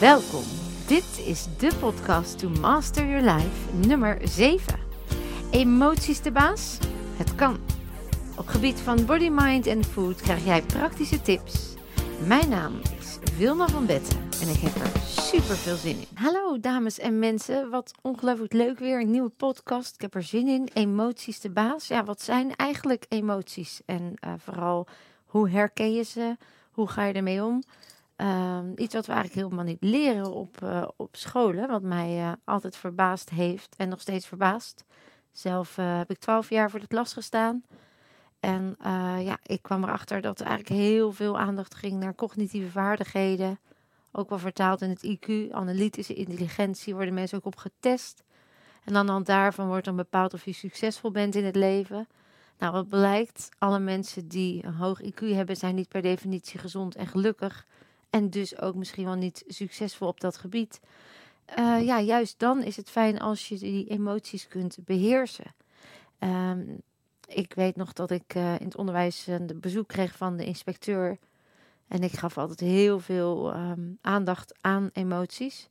Welkom. Dit is de podcast To Master Your Life nummer 7. Emoties de baas? Het kan. Op gebied van body, mind en food krijg jij praktische tips. Mijn naam is Wilma van Betten en ik heb er super veel zin in. Hallo dames en mensen, wat ongelooflijk leuk weer, een nieuwe podcast. Ik heb er zin in. Emoties de baas. Ja, wat zijn eigenlijk emoties? En uh, vooral, hoe herken je ze? Hoe ga je ermee om? Um, iets wat we eigenlijk helemaal niet leren op, uh, op scholen, wat mij uh, altijd verbaasd heeft en nog steeds verbaast. Zelf uh, heb ik twaalf jaar voor de klas gestaan. En ja, ik kwam erachter dat er eigenlijk heel veel aandacht ging naar cognitieve vaardigheden. Ook wel vertaald in het IQ, analytische intelligentie, worden mensen ook op getest. En aan de hand daarvan wordt dan bepaald of je succesvol bent in het leven. Nou, wat blijkt, alle mensen die een hoog IQ hebben, zijn niet per definitie gezond en gelukkig. En dus ook misschien wel niet succesvol op dat gebied. Uh, ja, juist dan is het fijn als je die emoties kunt beheersen. Um, ik weet nog dat ik uh, in het onderwijs een bezoek kreeg van de inspecteur. En ik gaf altijd heel veel um, aandacht aan emoties.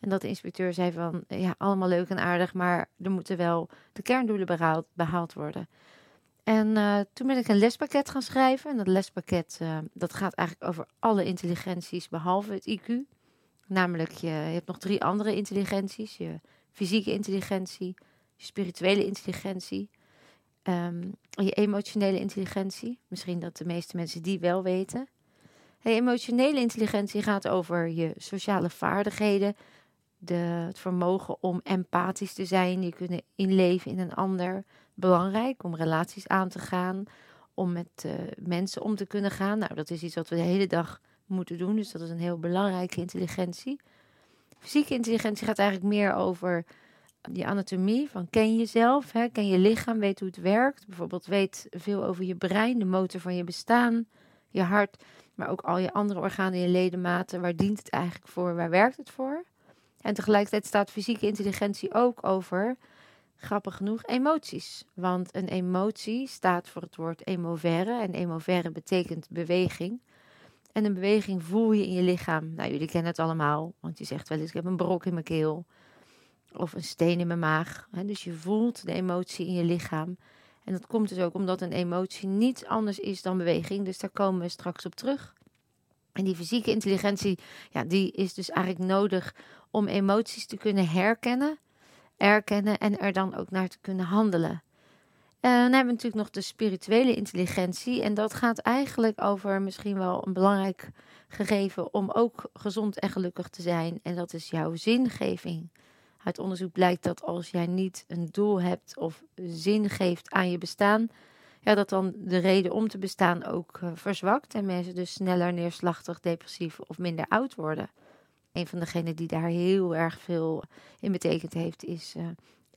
En dat de inspecteur zei van, ja, allemaal leuk en aardig, maar er moeten wel de kerndoelen behaald worden. En uh, toen ben ik een lespakket gaan schrijven. En dat lespakket uh, dat gaat eigenlijk over alle intelligenties behalve het IQ. Namelijk, je, je hebt nog drie andere intelligenties. Je fysieke intelligentie, je spirituele intelligentie, um, je emotionele intelligentie. Misschien dat de meeste mensen die wel weten. Hey, emotionele intelligentie gaat over je sociale vaardigheden, de, het vermogen om empathisch te zijn, je kunnen inleven in een ander. Belangrijk om relaties aan te gaan, om met uh, mensen om te kunnen gaan. Nou, dat is iets wat we de hele dag moeten doen, dus dat is een heel belangrijke intelligentie. Fysieke intelligentie gaat eigenlijk meer over die anatomie, van ken jezelf, hè? ken je lichaam, weet hoe het werkt. Bijvoorbeeld weet veel over je brein, de motor van je bestaan, je hart, maar ook al je andere organen, je ledematen. Waar dient het eigenlijk voor, waar werkt het voor? En tegelijkertijd staat fysieke intelligentie ook over, grappig genoeg, emoties. Want een emotie staat voor het woord emovere. En emovere betekent beweging. En een beweging voel je in je lichaam. Nou, jullie kennen het allemaal. Want je zegt wel eens, ik heb een brok in mijn keel. Of een steen in mijn maag. Dus je voelt de emotie in je lichaam. En dat komt dus ook omdat een emotie niets anders is dan beweging. Dus daar komen we straks op terug. En die fysieke intelligentie, ja, die is dus eigenlijk nodig om emoties te kunnen herkennen, erkennen en er dan ook naar te kunnen handelen. En dan hebben we natuurlijk nog de spirituele intelligentie. En dat gaat eigenlijk over misschien wel een belangrijk gegeven om ook gezond en gelukkig te zijn. En dat is jouw zingeving. Uit onderzoek blijkt dat als jij niet een doel hebt of zin geeft aan je bestaan, ja, dat dan de reden om te bestaan ook uh, verzwakt. En mensen dus sneller neerslachtig, depressief of minder oud worden. Een van degenen die daar heel erg veel in betekend heeft, is uh,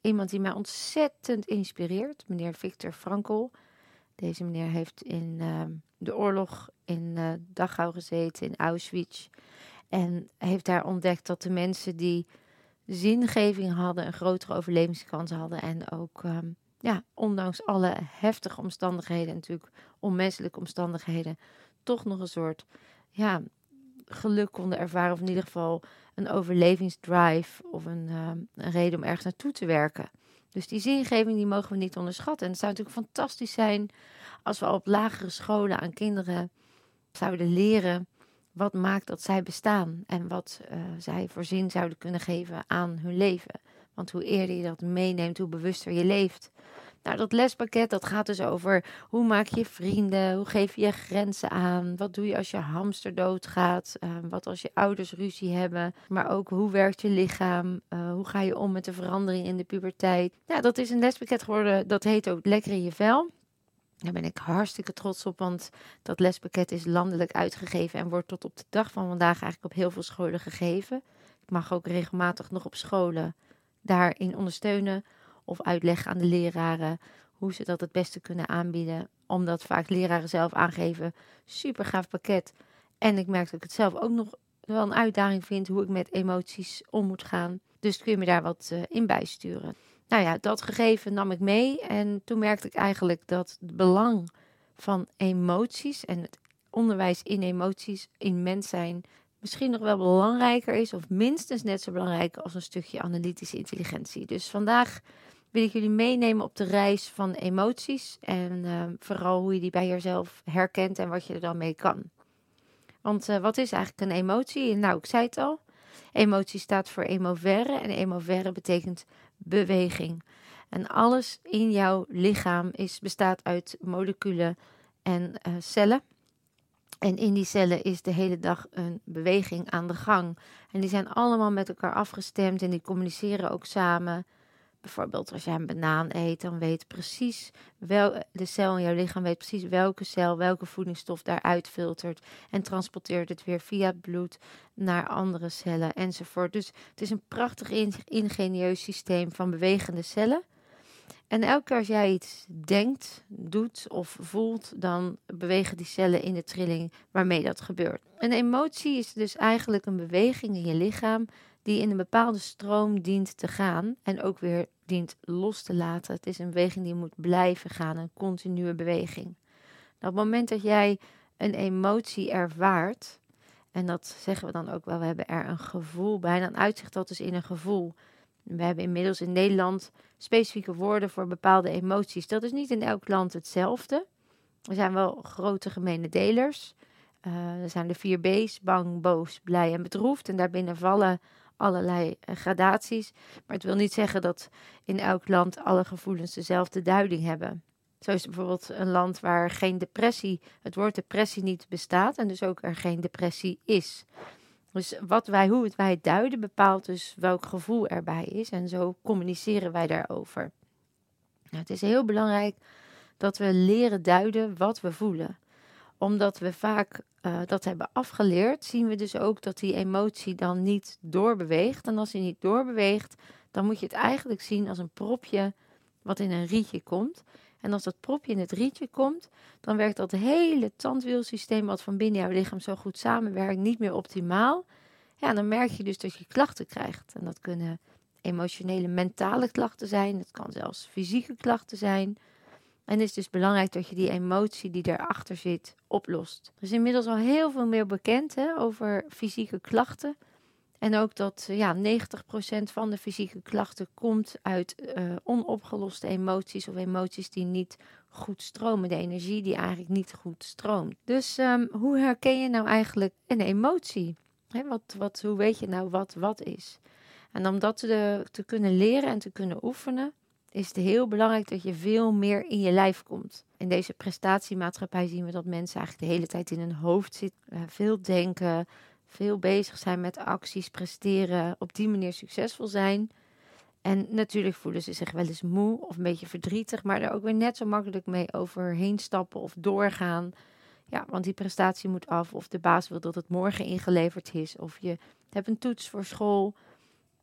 iemand die mij ontzettend inspireert, meneer Victor Frankl. Deze meneer heeft in uh, de oorlog in uh, Dachau gezeten, in Auschwitz. En heeft daar ontdekt dat de mensen die zingeving hadden, een grotere overlevingskans hadden. En ook, um, ja, ondanks alle heftige omstandigheden, natuurlijk onmenselijke omstandigheden, toch nog een soort, ja, geluk konden ervaren. Of in ieder geval een overlevingsdrive of een, uh, een reden om ergens naartoe te werken. Dus die zingeving die mogen we niet onderschatten. En het zou natuurlijk fantastisch zijn als we op lagere scholen aan kinderen zouden leren wat maakt dat zij bestaan en wat uh, zij voor zin zouden kunnen geven aan hun leven. Want hoe eerder je dat meeneemt, hoe bewuster je leeft. Nou, dat lespakket dat gaat dus over hoe maak je vrienden, hoe geef je grenzen aan, wat doe je als je hamster doodgaat, uh, wat als je ouders ruzie hebben, maar ook hoe werkt je lichaam, uh, hoe ga je om met de verandering in de puberteit. Ja, dat is een lespakket geworden, dat heet ook Lekker in je vel. Daar ben ik hartstikke trots op, want dat lespakket is landelijk uitgegeven en wordt tot op de dag van vandaag eigenlijk op heel veel scholen gegeven. Ik mag ook regelmatig nog op scholen daarin ondersteunen of uitleggen aan de leraren hoe ze dat het beste kunnen aanbieden. Omdat vaak leraren zelf aangeven, super gaaf pakket. En ik merk dat ik het zelf ook nog wel een uitdaging vind hoe ik met emoties om moet gaan. Dus kun je me daar wat uh, in bijsturen. Nou ja, dat gegeven nam ik mee. En toen merkte ik eigenlijk dat het belang van emoties en het onderwijs in emoties, in mens zijn, misschien nog wel belangrijker is, of minstens net zo belangrijk als een stukje analytische intelligentie. Dus vandaag wil ik jullie meenemen op de reis van emoties en uh, vooral hoe je die bij jezelf herkent en wat je er dan mee kan. Want uh, wat is eigenlijk een emotie? Nou, ik zei het al. Emotie staat voor emovere en emovere betekent beweging. En alles in jouw lichaam is, bestaat uit moleculen en uh, cellen. En in die cellen is de hele dag een beweging aan de gang. En die zijn allemaal met elkaar afgestemd en die communiceren ook samen. Bijvoorbeeld als jij een banaan eet, dan weet precies wel, de cel in jouw lichaam weet precies welke cel welke voedingsstof daaruit filtert en transporteert het weer via het bloed naar andere cellen enzovoort. Dus het is een prachtig ingenieus systeem van bewegende cellen. En elke keer als jij iets denkt, doet of voelt, dan bewegen die cellen in de trilling waarmee dat gebeurt. Een emotie is dus eigenlijk een beweging in je lichaam die in een bepaalde stroom dient te gaan en ook weer dient los te laten. Het is een beweging die moet blijven gaan, een continue beweging. Nou, op het moment dat jij een emotie ervaart, en dat zeggen we dan ook wel, we hebben er een gevoel bij, dan uitzicht dat dus in een gevoel. We hebben inmiddels in Nederland specifieke woorden voor bepaalde emoties. Dat is niet in elk land hetzelfde. Er zijn wel grote gemene delers. Uh, er zijn de vier B's: bang, boos, blij en bedroefd. En daarbinnen vallen allerlei uh, gradaties. Maar het wil niet zeggen dat in elk land alle gevoelens dezelfde duiding hebben. Zo is bijvoorbeeld een land waar geen depressie, het woord depressie niet bestaat en dus ook er geen depressie is. Dus wat wij, hoe het wij duiden bepaalt dus welk gevoel erbij is. En zo communiceren wij daarover. Nou, het is heel belangrijk dat we leren duiden wat we voelen. Omdat we vaak uh, dat hebben afgeleerd, zien we dus ook dat die emotie dan niet doorbeweegt. En als die niet doorbeweegt, dan moet je het eigenlijk zien als een propje wat in een rietje komt. En als dat propje in het rietje komt, dan werkt dat hele tandwielsysteem wat van binnen jouw lichaam zo goed samenwerkt niet meer optimaal. Ja, dan merk je dus dat je klachten krijgt. En dat kunnen emotionele, mentale klachten zijn. Het kan zelfs fysieke klachten zijn. En het is dus belangrijk dat je die emotie die erachter zit oplost. Er is inmiddels al heel veel meer bekend hè, over fysieke klachten. En ook dat ja, 90% van de fysieke klachten komt uit uh, onopgeloste emoties of emoties die niet goed stromen. De energie die eigenlijk niet goed stroomt. Dus um, hoe herken je nou eigenlijk een emotie? Wat, wat, hoe weet je nou wat wat is? En om dat te, te kunnen leren en te kunnen oefenen, is het heel belangrijk dat je veel meer in je lijf komt. In deze prestatiemaatschappij zien we dat mensen eigenlijk de hele tijd in hun hoofd zitten, uh, veel denken, veel bezig zijn met acties, presteren, op die manier succesvol zijn. En natuurlijk voelen ze zich wel eens moe of een beetje verdrietig, maar er ook weer net zo makkelijk mee overheen stappen of doorgaan. Ja, want die prestatie moet af of de baas wil dat het morgen ingeleverd is of je hebt een toets voor school.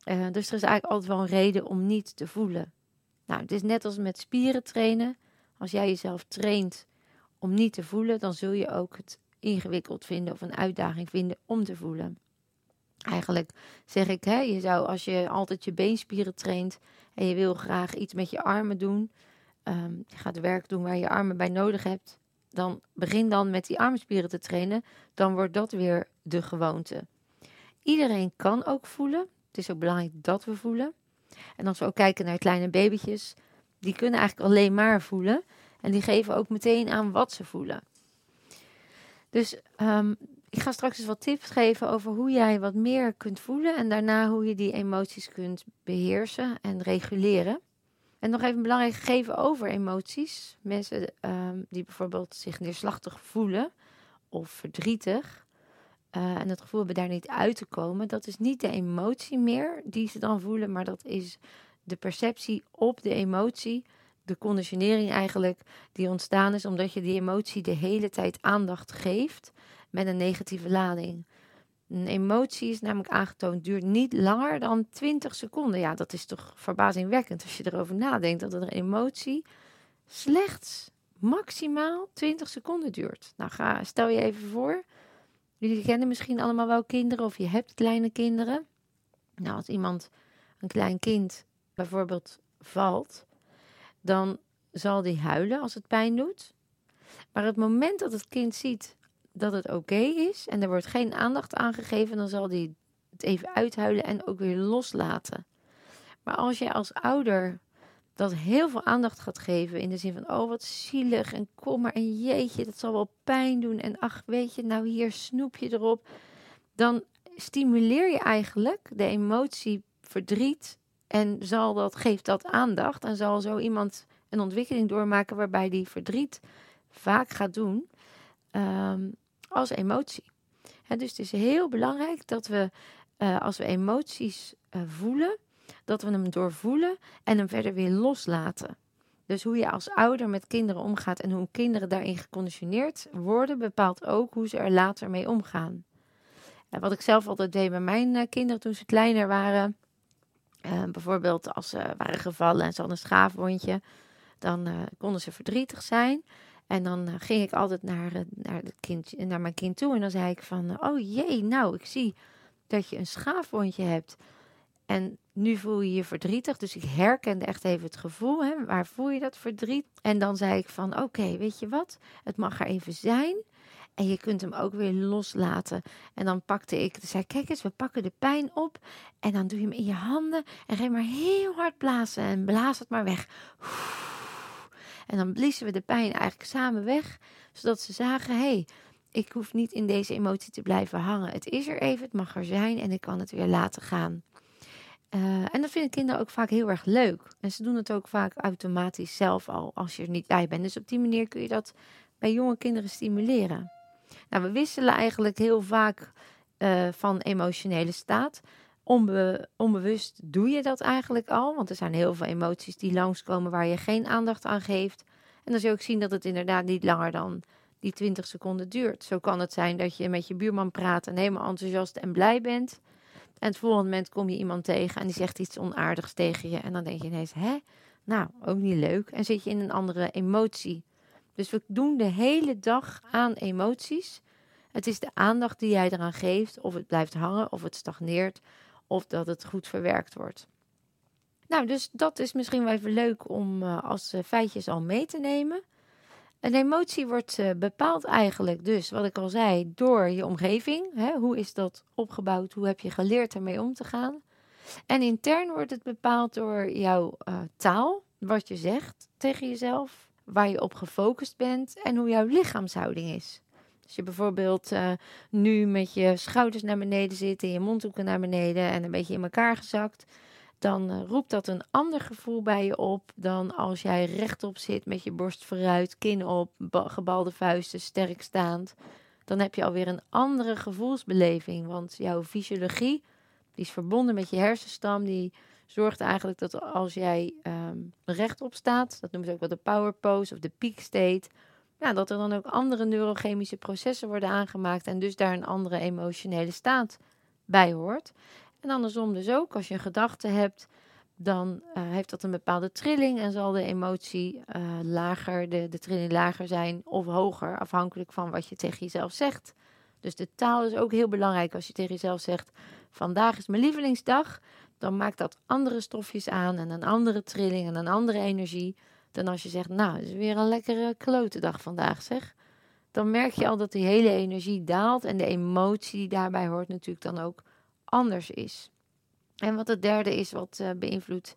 Uh, dus er is eigenlijk altijd wel een reden om niet te voelen. Nou, het is net als met spieren trainen. Als jij jezelf traint om niet te voelen, dan zul je ook het ingewikkeld vinden of een uitdaging vinden om te voelen. Eigenlijk zeg ik, hè, je zou als je altijd je beenspieren traint en je wil graag iets met je armen doen, um, je gaat werk doen waar je armen bij nodig hebt, dan begin dan met die armspieren te trainen, dan wordt dat weer de gewoonte. Iedereen kan ook voelen. Het is ook belangrijk dat we voelen. En als we ook kijken naar kleine babytjes, die kunnen eigenlijk alleen maar voelen. En die geven ook meteen aan wat ze voelen. Dus um, ik ga straks eens wat tips geven over hoe jij wat meer kunt voelen en daarna hoe je die emoties kunt beheersen en reguleren. En nog even een belangrijk gegeven over emoties. Mensen um, die bijvoorbeeld zich neerslachtig voelen of verdrietig uh, en het gevoel hebben daar niet uit te komen, dat is niet de emotie meer die ze dan voelen, maar dat is de perceptie op de emotie de conditionering eigenlijk die ontstaan is omdat je die emotie de hele tijd aandacht geeft met een negatieve lading. Een emotie is namelijk aangetoond, duurt niet langer dan 20 seconden. Ja, dat is toch verbazingwekkend als je erover nadenkt dat een emotie slechts maximaal 20 seconden duurt. Nou, ga, stel je even voor. Jullie kennen misschien allemaal wel kinderen of je hebt kleine kinderen. Nou, als iemand, een klein kind, bijvoorbeeld valt, dan zal die huilen als het pijn doet. Maar het moment dat het kind ziet dat het oké is en er wordt geen aandacht aan gegeven, dan zal die het even uithuilen en ook weer loslaten. Maar als je als ouder dat heel veel aandacht gaat geven in de zin van oh wat zielig en kom maar en jeetje dat zal wel pijn doen en ach weet je nou hier snoep je erop, dan stimuleer je eigenlijk de emotie verdriet en zal dat geeft dat aandacht en zal zo iemand een ontwikkeling doormaken waarbij die verdriet vaak gaat doen um, als emotie. dus het is heel belangrijk dat we uh, als we emoties uh, voelen, dat we hem doorvoelen en hem verder weer loslaten. Dus hoe je als ouder met kinderen omgaat en hoe kinderen daarin geconditioneerd worden, bepaalt ook hoe ze er later mee omgaan. En wat ik zelf altijd deed bij mijn uh, kinderen toen ze kleiner waren, bijvoorbeeld als ze waren gevallen en ze hadden een schaafwondje, dan konden ze verdrietig zijn. En dan ging ik altijd naar, naar, het kind, naar mijn kind toe en dan zei ik van, oh jee, nou, ik zie dat je een schaafwondje hebt. En nu voel je je verdrietig. Dus ik herkende echt even het gevoel. Hè? Waar voel je dat verdriet? En dan zei ik van oké, weet je wat? Het mag er even zijn. En je kunt hem ook weer loslaten. En dan pakte ik, zei kijk eens, we pakken de pijn op. En dan doe je hem in je handen. En ga maar heel hard blazen. En blaas het maar weg. En dan bliezen we de pijn eigenlijk samen weg. Zodat ze zagen, hé, hey, ik hoef niet in deze emotie te blijven hangen. Het is er even, het mag er zijn en ik kan het weer laten gaan. Uh, en dat vinden kinderen ook vaak heel erg leuk. En ze doen het ook vaak automatisch zelf al als je er niet bij bent. Dus op die manier kun je dat bij jonge kinderen stimuleren. Nou, we wisselen eigenlijk heel vaak uh, van emotionele staat. Onbe onbewust doe je dat eigenlijk al, want er zijn heel veel emoties die langskomen waar je geen aandacht aan geeft. En dan zul je ook zien dat het inderdaad niet langer dan die 20 seconden duurt. Zo kan het zijn dat je met je buurman praat en helemaal enthousiast en blij bent. En het volgende moment kom je iemand tegen en die zegt iets onaardigs tegen je. En dan denk je ineens, hè? Nou, ook niet leuk. En zit je in een andere emotie. Dus we doen de hele dag aan emoties. Het is de aandacht die jij eraan geeft, of het blijft hangen, of het stagneert, of dat het goed verwerkt wordt. Nou, dus dat is misschien wel even leuk om uh, als uh, feitjes al mee te nemen. Een emotie wordt uh, bepaald eigenlijk dus, wat ik al zei, door je omgeving. Hè? Hoe is dat opgebouwd? Hoe heb je geleerd ermee om te gaan? En intern wordt het bepaald door jouw uh, taal, wat je zegt tegen jezelf, waar je op gefocust bent en hoe jouw lichaamshouding is. Als je bijvoorbeeld uh, nu met je schouders naar beneden zit en je mondhoeken naar beneden en een beetje in elkaar gezakt, dan uh, roept dat een ander gevoel bij je op dan als jij rechtop zit met je borst vooruit, kin op, gebalde vuisten, sterk staand. Dan heb je alweer een andere gevoelsbeleving, want jouw fysiologie die is verbonden met je hersenstam, die zorgt eigenlijk dat als jij um, rechtop staat, dat noemen ze ook wel de power pose of de peak state, ja, dat er dan ook andere neurochemische processen worden aangemaakt en dus daar een andere emotionele staat bij hoort. En andersom dus ook, als je een gedachte hebt, dan uh, heeft dat een bepaalde trilling en zal de emotie uh, lager, de, de trilling lager zijn of hoger, afhankelijk van wat je tegen jezelf zegt. Dus de taal is ook heel belangrijk als je tegen jezelf zegt: Vandaag is mijn lievelingsdag. Dan maakt dat andere stofjes aan en een andere trilling en een andere energie. Dan als je zegt: Nou, het is weer een lekkere klote dag vandaag, zeg. Dan merk je al dat die hele energie daalt en de emotie die daarbij hoort, natuurlijk dan ook anders is. En wat het derde is wat uh, beïnvloedt,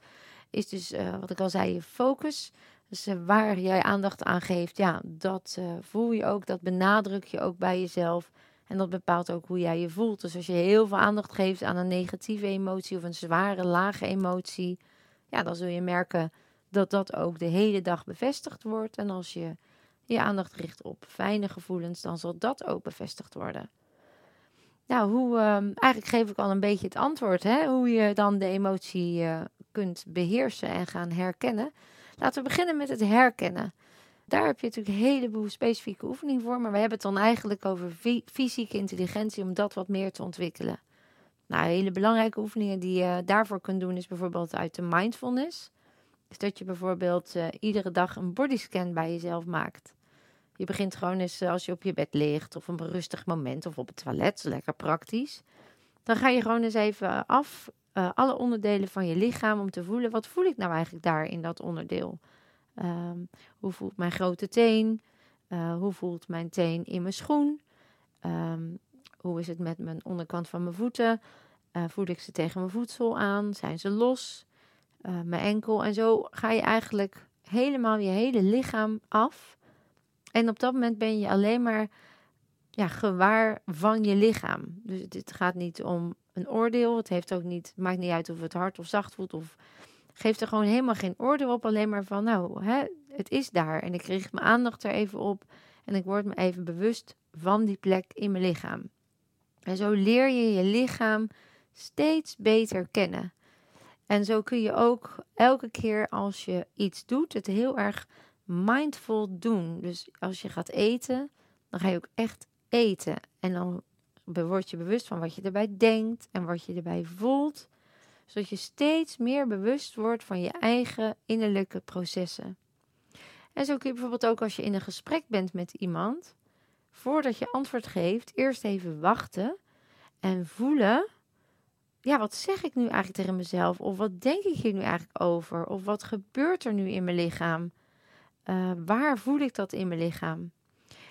is dus uh, wat ik al zei, je focus. Dus uh, waar jij aandacht aan geeft, ja, dat voel je ook, dat benadruk je ook bij jezelf. En dat bepaalt ook hoe jij je voelt. Dus als je heel veel aandacht geeft aan een negatieve emotie of een zware, lage emotie, ja, dan zul je merken dat dat ook de hele dag bevestigd wordt. En als je je aandacht richt op fijne gevoelens, dan zal dat ook bevestigd worden. Nou, hoe, um, eigenlijk geef ik al een beetje het antwoord, hè? hoe je dan de emotie uh, kunt beheersen en gaan herkennen. Laten we beginnen met het herkennen. Daar heb je natuurlijk een heleboel specifieke oefeningen voor, maar we hebben het dan eigenlijk over fysieke intelligentie om dat wat meer te ontwikkelen. Nou, hele belangrijke oefeningen die je daarvoor kunt doen is bijvoorbeeld uit de mindfulness. Dus dat je bijvoorbeeld uh, iedere dag een bodyscan bij jezelf maakt. Je begint gewoon eens eh, als je op je bed ligt of een rustig moment of op het toilet, lekker praktisch. Dan ga je gewoon eens even af uh, alle onderdelen van je lichaam om te voelen wat voel ik nou eigenlijk daar in dat onderdeel. Um, hoe voelt mijn grote teen? Uh, hoe voelt mijn teen in mijn schoen? Ehm, hoe is het met mijn onderkant van mijn voeten? Voel ik ze tegen mijn voedsel aan? Zijn ze los? Mijn enkel. En zo ga je eigenlijk helemaal je hele lichaam af. En op dat moment ben je alleen maar ja, gewaar van je lichaam. Dus het gaat niet om een oordeel. Het heeft ook niet, maakt niet uit of het hard of zacht voelt. Of geeft er gewoon helemaal geen oordeel op. Alleen maar van, nou, hè, het is daar. En ik richt mijn aandacht er even op. En ik word me even bewust van die plek in mijn lichaam. En zo leer je je lichaam steeds beter kennen. En zo kun je ook elke keer als je iets doet, het heel erg mindful doen. Dus als je gaat eten, dan ga je ook echt eten. En dan word je bewust van wat je erbij denkt en wat je erbij voelt. Zodat je steeds meer bewust wordt van je eigen innerlijke processen. En zo kun je bijvoorbeeld ook als je in een gesprek bent met iemand, voordat je antwoord geeft, eerst even wachten en voelen. Ja, wat zeg ik nu eigenlijk tegen mezelf? Of wat denk ik hier nu eigenlijk over? Of wat gebeurt er nu in mijn lichaam? Uh, waar voel ik dat in mijn lichaam?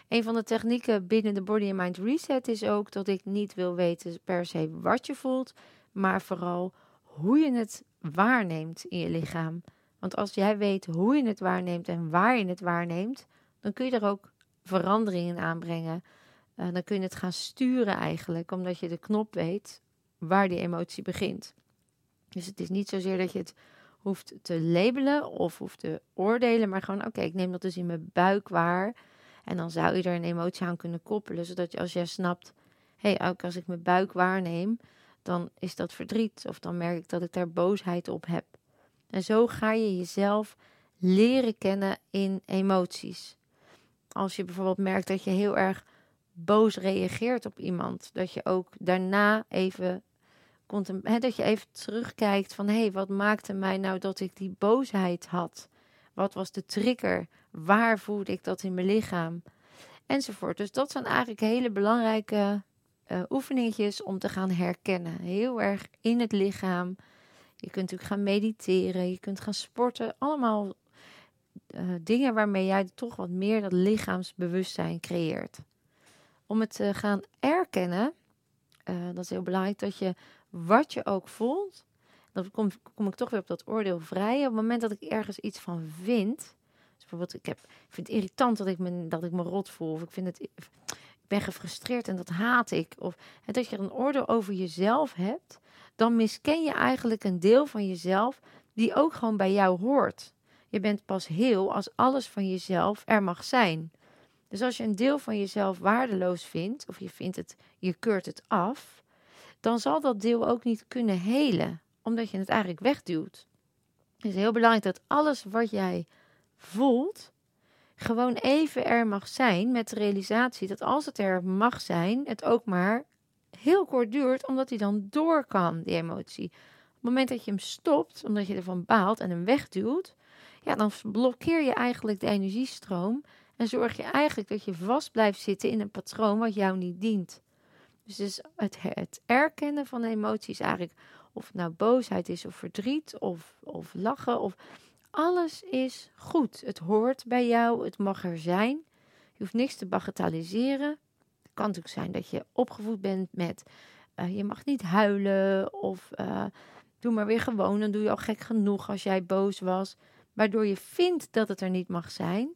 Een van de technieken binnen de Body and Mind Reset is ook dat ik niet wil weten per se wat je voelt, maar vooral hoe je het waarneemt in je lichaam. Want als jij weet hoe je het waarneemt en waar je het waarneemt, dan kun je er ook veranderingen aanbrengen. Uh, dan kun je het gaan sturen eigenlijk, omdat je de knop weet waar die emotie begint. Dus het is niet zozeer dat je het hoeft te labelen of hoeft te oordelen, maar gewoon, oké, ik neem dat dus in mijn buik waar. En dan zou je er een emotie aan kunnen koppelen, zodat je als jij snapt, hé, hey, ook als ik mijn buik waarneem, dan is dat verdriet of dan merk ik dat ik daar boosheid op heb. En zo ga je jezelf leren kennen in emoties. Als je bijvoorbeeld merkt dat je heel erg boos reageert op iemand, dat je ook daarna even dat je even terugkijkt van hé, hey, wat maakte mij nou dat ik die boosheid had? Wat was de trigger? Waar voelde ik dat in mijn lichaam? Enzovoort. Dus dat zijn eigenlijk hele belangrijke uh, oefeningetjes om te gaan herkennen. Heel erg in het lichaam. Je kunt natuurlijk gaan mediteren, je kunt gaan sporten. Allemaal uh, dingen waarmee jij toch wat meer dat lichaamsbewustzijn creëert. Om het te gaan erkennen, uh, dat is heel belangrijk dat je wat je ook voelt, dan kom, kom ik toch weer op dat oordeel vrij. Op het moment dat ik ergens iets van vind, dus bijvoorbeeld ik, heb, ik vind het irritant dat ik, me, dat ik me rot voel, of ik vind het, ik ben gefrustreerd en dat haat ik, of dat je een oordeel over jezelf hebt, dan misken je eigenlijk een deel van jezelf die ook gewoon bij jou hoort. Je bent pas heel als alles van jezelf er mag zijn. Dus als je een deel van jezelf waardeloos vindt, of je vindt het, je keurt het af, dan zal dat deel ook niet kunnen helen, omdat je het eigenlijk wegduwt. Het is heel belangrijk dat alles wat jij voelt, gewoon even er mag zijn met de realisatie dat als het er mag zijn, het ook maar heel kort duurt, omdat hij dan door kan, die emotie. Op het moment dat je hem stopt, omdat je ervan baalt en hem wegduwt, ja, dan blokkeer je eigenlijk de energiestroom en zorg je eigenlijk dat je vast blijft zitten in een patroon wat jou niet dient. Dus, het, het erkennen van emoties eigenlijk, of het nou boosheid is of verdriet of, of lachen, of alles is goed. Het hoort bij jou, het mag er zijn. Je hoeft niks te bagatelliseren. Het kan natuurlijk zijn dat je opgevoed bent met uh, je mag niet huilen of uh, doe maar weer gewoon, dan doe je al gek genoeg als jij boos was. Waardoor je vindt dat het er niet mag zijn.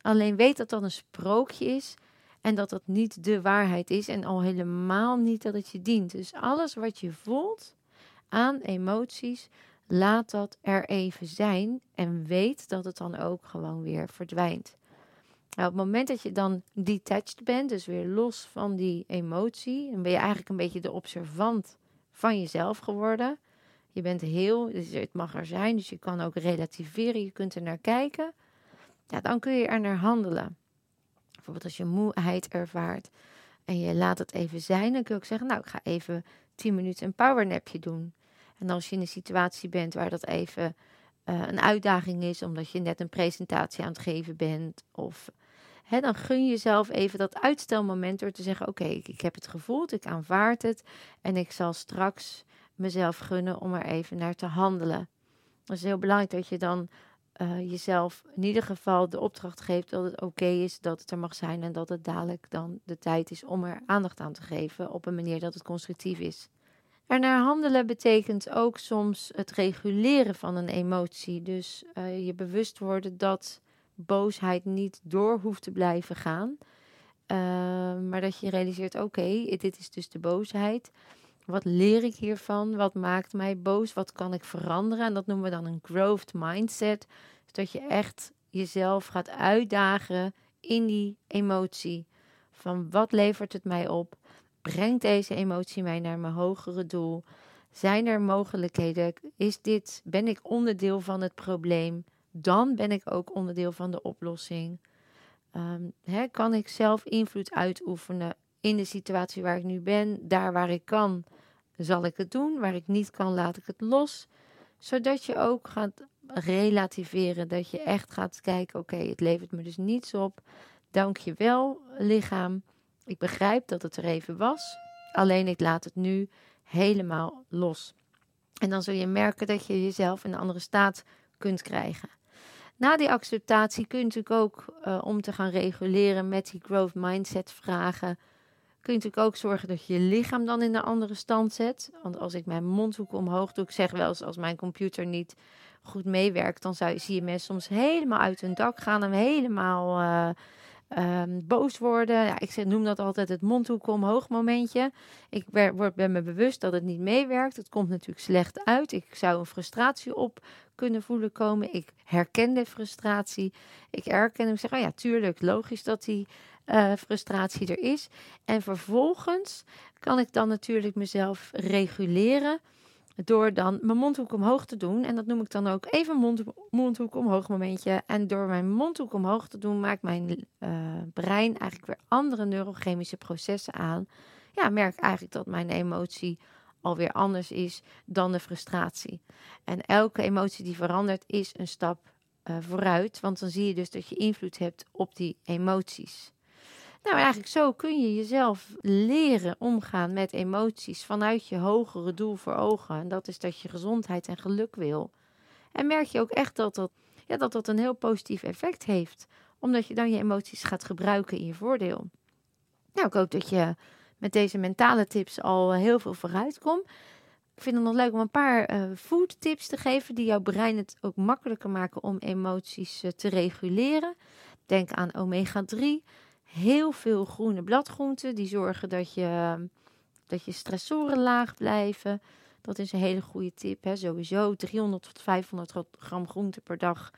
Alleen weet dat dat een sprookje is en dat dat niet de waarheid is en al helemaal niet dat het je dient. Dus alles wat je voelt aan emoties, laat dat er even zijn en weet dat het dan ook gewoon weer verdwijnt. Nou, op het moment dat je dan detached bent, dus weer los van die emotie, dan ben je eigenlijk een beetje de observant van jezelf geworden. Je bent heel, dus het mag er zijn, dus je kan ook relativeren, je kunt er naar kijken. Ja, dan kun je er naar handelen. Bijvoorbeeld als je moeheid ervaart en je laat het even zijn, dan kun je ook zeggen, nou, ik ga even 10 minuten een powernapje doen. En als je in een situatie bent waar dat even uh, een uitdaging is, omdat je net een presentatie aan het geven bent, of hè, dan gun je jezelf even dat uitstelmoment door te zeggen, oké, ik, ik heb het gevoeld, ik aanvaard het en ik zal straks mezelf gunnen om er even naar te handelen. Het is heel belangrijk dat je dan uh, jezelf in ieder geval de opdracht geeft dat het oké is dat het er mag zijn en dat het dadelijk dan de tijd is om er aandacht aan te geven op een manier dat het constructief is. Er naar handelen betekent ook soms het reguleren van een emotie. Dus uh, je bewust worden dat boosheid niet door hoeft te blijven gaan. Uh, maar dat je realiseert: oké, dit is dus de boosheid. Wat leer ik hiervan? Wat maakt mij boos? Wat kan ik veranderen? En dat noemen we dan een growth mindset. Dus dat je echt jezelf gaat uitdagen in die emotie. Van wat levert het mij op? Brengt deze emotie mij naar mijn hogere doel? Zijn er mogelijkheden? Is dit, ben ik onderdeel van het probleem? Dan ben ik ook onderdeel van de oplossing. Hè, kan ik zelf invloed uitoefenen in de situatie waar ik nu ben? Daar waar ik kan, zal ik het doen. Waar ik niet kan, laat ik het los. Zodat je ook gaat relativeren. Dat je echt gaat kijken: oké, het levert me dus niets op. Dank je wel, lichaam. Ik begrijp dat het er even was. Alleen ik laat het nu helemaal los. En dan zul je merken dat je jezelf in een andere staat kunt krijgen. Na die acceptatie kun je ook, uh, om te gaan reguleren met die growth mindset vragen, kun je natuurlijk ook zorgen dat je lichaam dan in een andere stand zet. Want als ik mijn mondhoek omhoog doe, ik zeg wel eens als mijn computer niet goed meewerkt, dan zou, zie je mensen soms helemaal uit hun dak gaan en helemaal uh, um, boos worden. Ja, ik noem dat altijd het mondhoek omhoog momentje. Ik word, ben me bewust dat het niet meewerkt. Het komt natuurlijk slecht uit. Ik zou een frustratie op kunnen voelen komen. Ik herken de frustratie. Ik herken hem. Ik zeg, oh ja, tuurlijk, logisch dat die uh, frustratie er is. En vervolgens kan ik dan natuurlijk mezelf reguleren door dan mijn mondhoek omhoog te doen. En dat noem ik dan ook even mond, mondhoek omhoog momentje. En door mijn mondhoek omhoog te doen, maakt mijn uh, brein eigenlijk weer andere neurochemische processen aan. Ja, merk eigenlijk dat mijn emotie alweer anders is dan de frustratie. En elke emotie die verandert is een stap uh, vooruit. Want dan zie je dus dat je invloed hebt op die emoties. Nou, eigenlijk zo kun je jezelf leren omgaan met emoties vanuit je hogere doel voor ogen. En dat is dat je gezondheid en geluk wil. En merk je ook echt dat dat, ja, dat, dat een heel positief effect heeft, omdat je dan je emoties gaat gebruiken in je voordeel. Nou, ik hoop dat je met deze mentale tips al heel veel vooruit komt. Ik vind het nog leuk om een paar uh, food tips te geven die jouw brein het ook makkelijker maken om emoties uh, te reguleren. Denk aan omega 3 heel veel groene bladgroenten. Die zorgen dat je, dat je stressoren laag blijven. Dat is een hele goede tip. Hè. Sowieso 300 tot 500 gram groente per dag.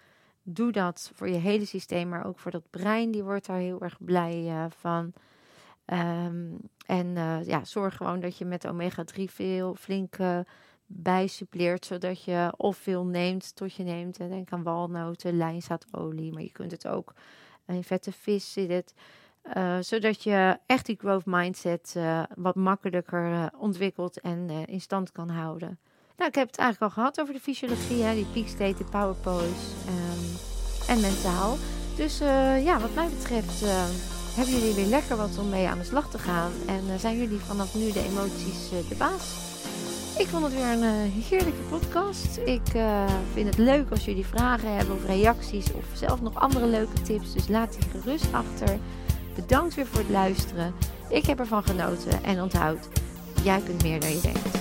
Doe dat voor je hele systeem, maar ook voor dat brein. Die wordt daar heel erg blij uh, van. Um, en uh, ja, zorg gewoon dat je met omega-3 veel flink uh, bijsuppleert. Zodat je of veel neemt tot je neemt. Denk aan walnoten, lijnzaadolie. Maar je kunt het ook in vette vis zit het. Uh, zodat je echt die growth mindset uh, wat makkelijker uh, ontwikkelt en in stand kan houden. Nou, ik heb het eigenlijk al gehad over de fysiologie, hè, die peak state, de power pose um, en mentaal. Dus ja, wat mij betreft hebben jullie weer lekker wat om mee aan de slag te gaan. En zijn jullie vanaf nu de emoties de baas? Ik vond het weer een heerlijke podcast. Ik vind het leuk als jullie vragen hebben of reacties of zelf nog andere leuke tips. Dus laat die gerust achter. Bedankt weer voor het luisteren. Ik heb ervan genoten en onthoud, jij kunt meer dan je denkt.